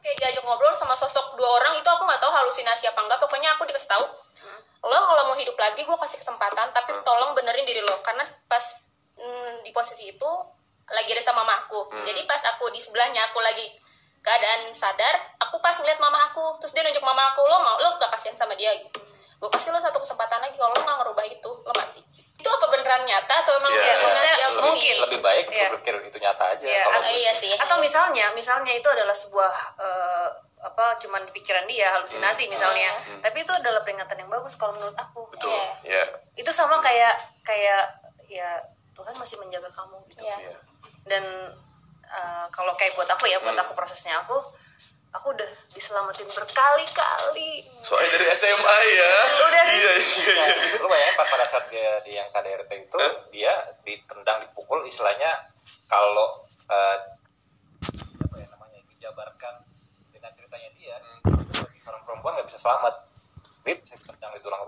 kayak diajak ngobrol sama sosok dua orang itu aku nggak tahu halusinasi apa enggak pokoknya aku dikasih tahu lo kalau mau hidup lagi gue kasih kesempatan tapi tolong benerin diri lo. Karena pas mm, di posisi itu lagi ada sama mamaku. Jadi pas aku di sebelahnya aku lagi keadaan sadar aku pas ngeliat mama aku. Terus dia nunjuk mama aku lo mau lo gak kasihan sama dia? Gitu. Gue kasih lo satu kesempatan lagi kalau lo nggak ngerubah itu lo mati. Itu apa beneran nyata atau emang halusinasi? maksudnya mungkin. lebih baik Iya. berpikir itu nyata aja Iya, kalau Ah, iya sih atau misalnya misalnya itu adalah sebuah eh, apa cuman pikiran dia halusinasi misalnya tapi itu adalah peringatan yang bagus kalau menurut aku betul Iya. ya itu sama kayak kayak ya Tuhan masih menjaga kamu gitu Iya. Iya. dan eh, kalau kayak buat aku ya buat aku prosesnya aku aku udah diselamatin berkali-kali. Soalnya dari SMA ya. Udah. iya iya iya. Lu bayangin Pak, pada saat dia di yang KDRT itu dia ditendang dipukul istilahnya kalau eh, apa ya namanya dijabarkan dengan ceritanya dia bagi seorang perempuan nggak bisa selamat. Dia bisa ditendang di tulang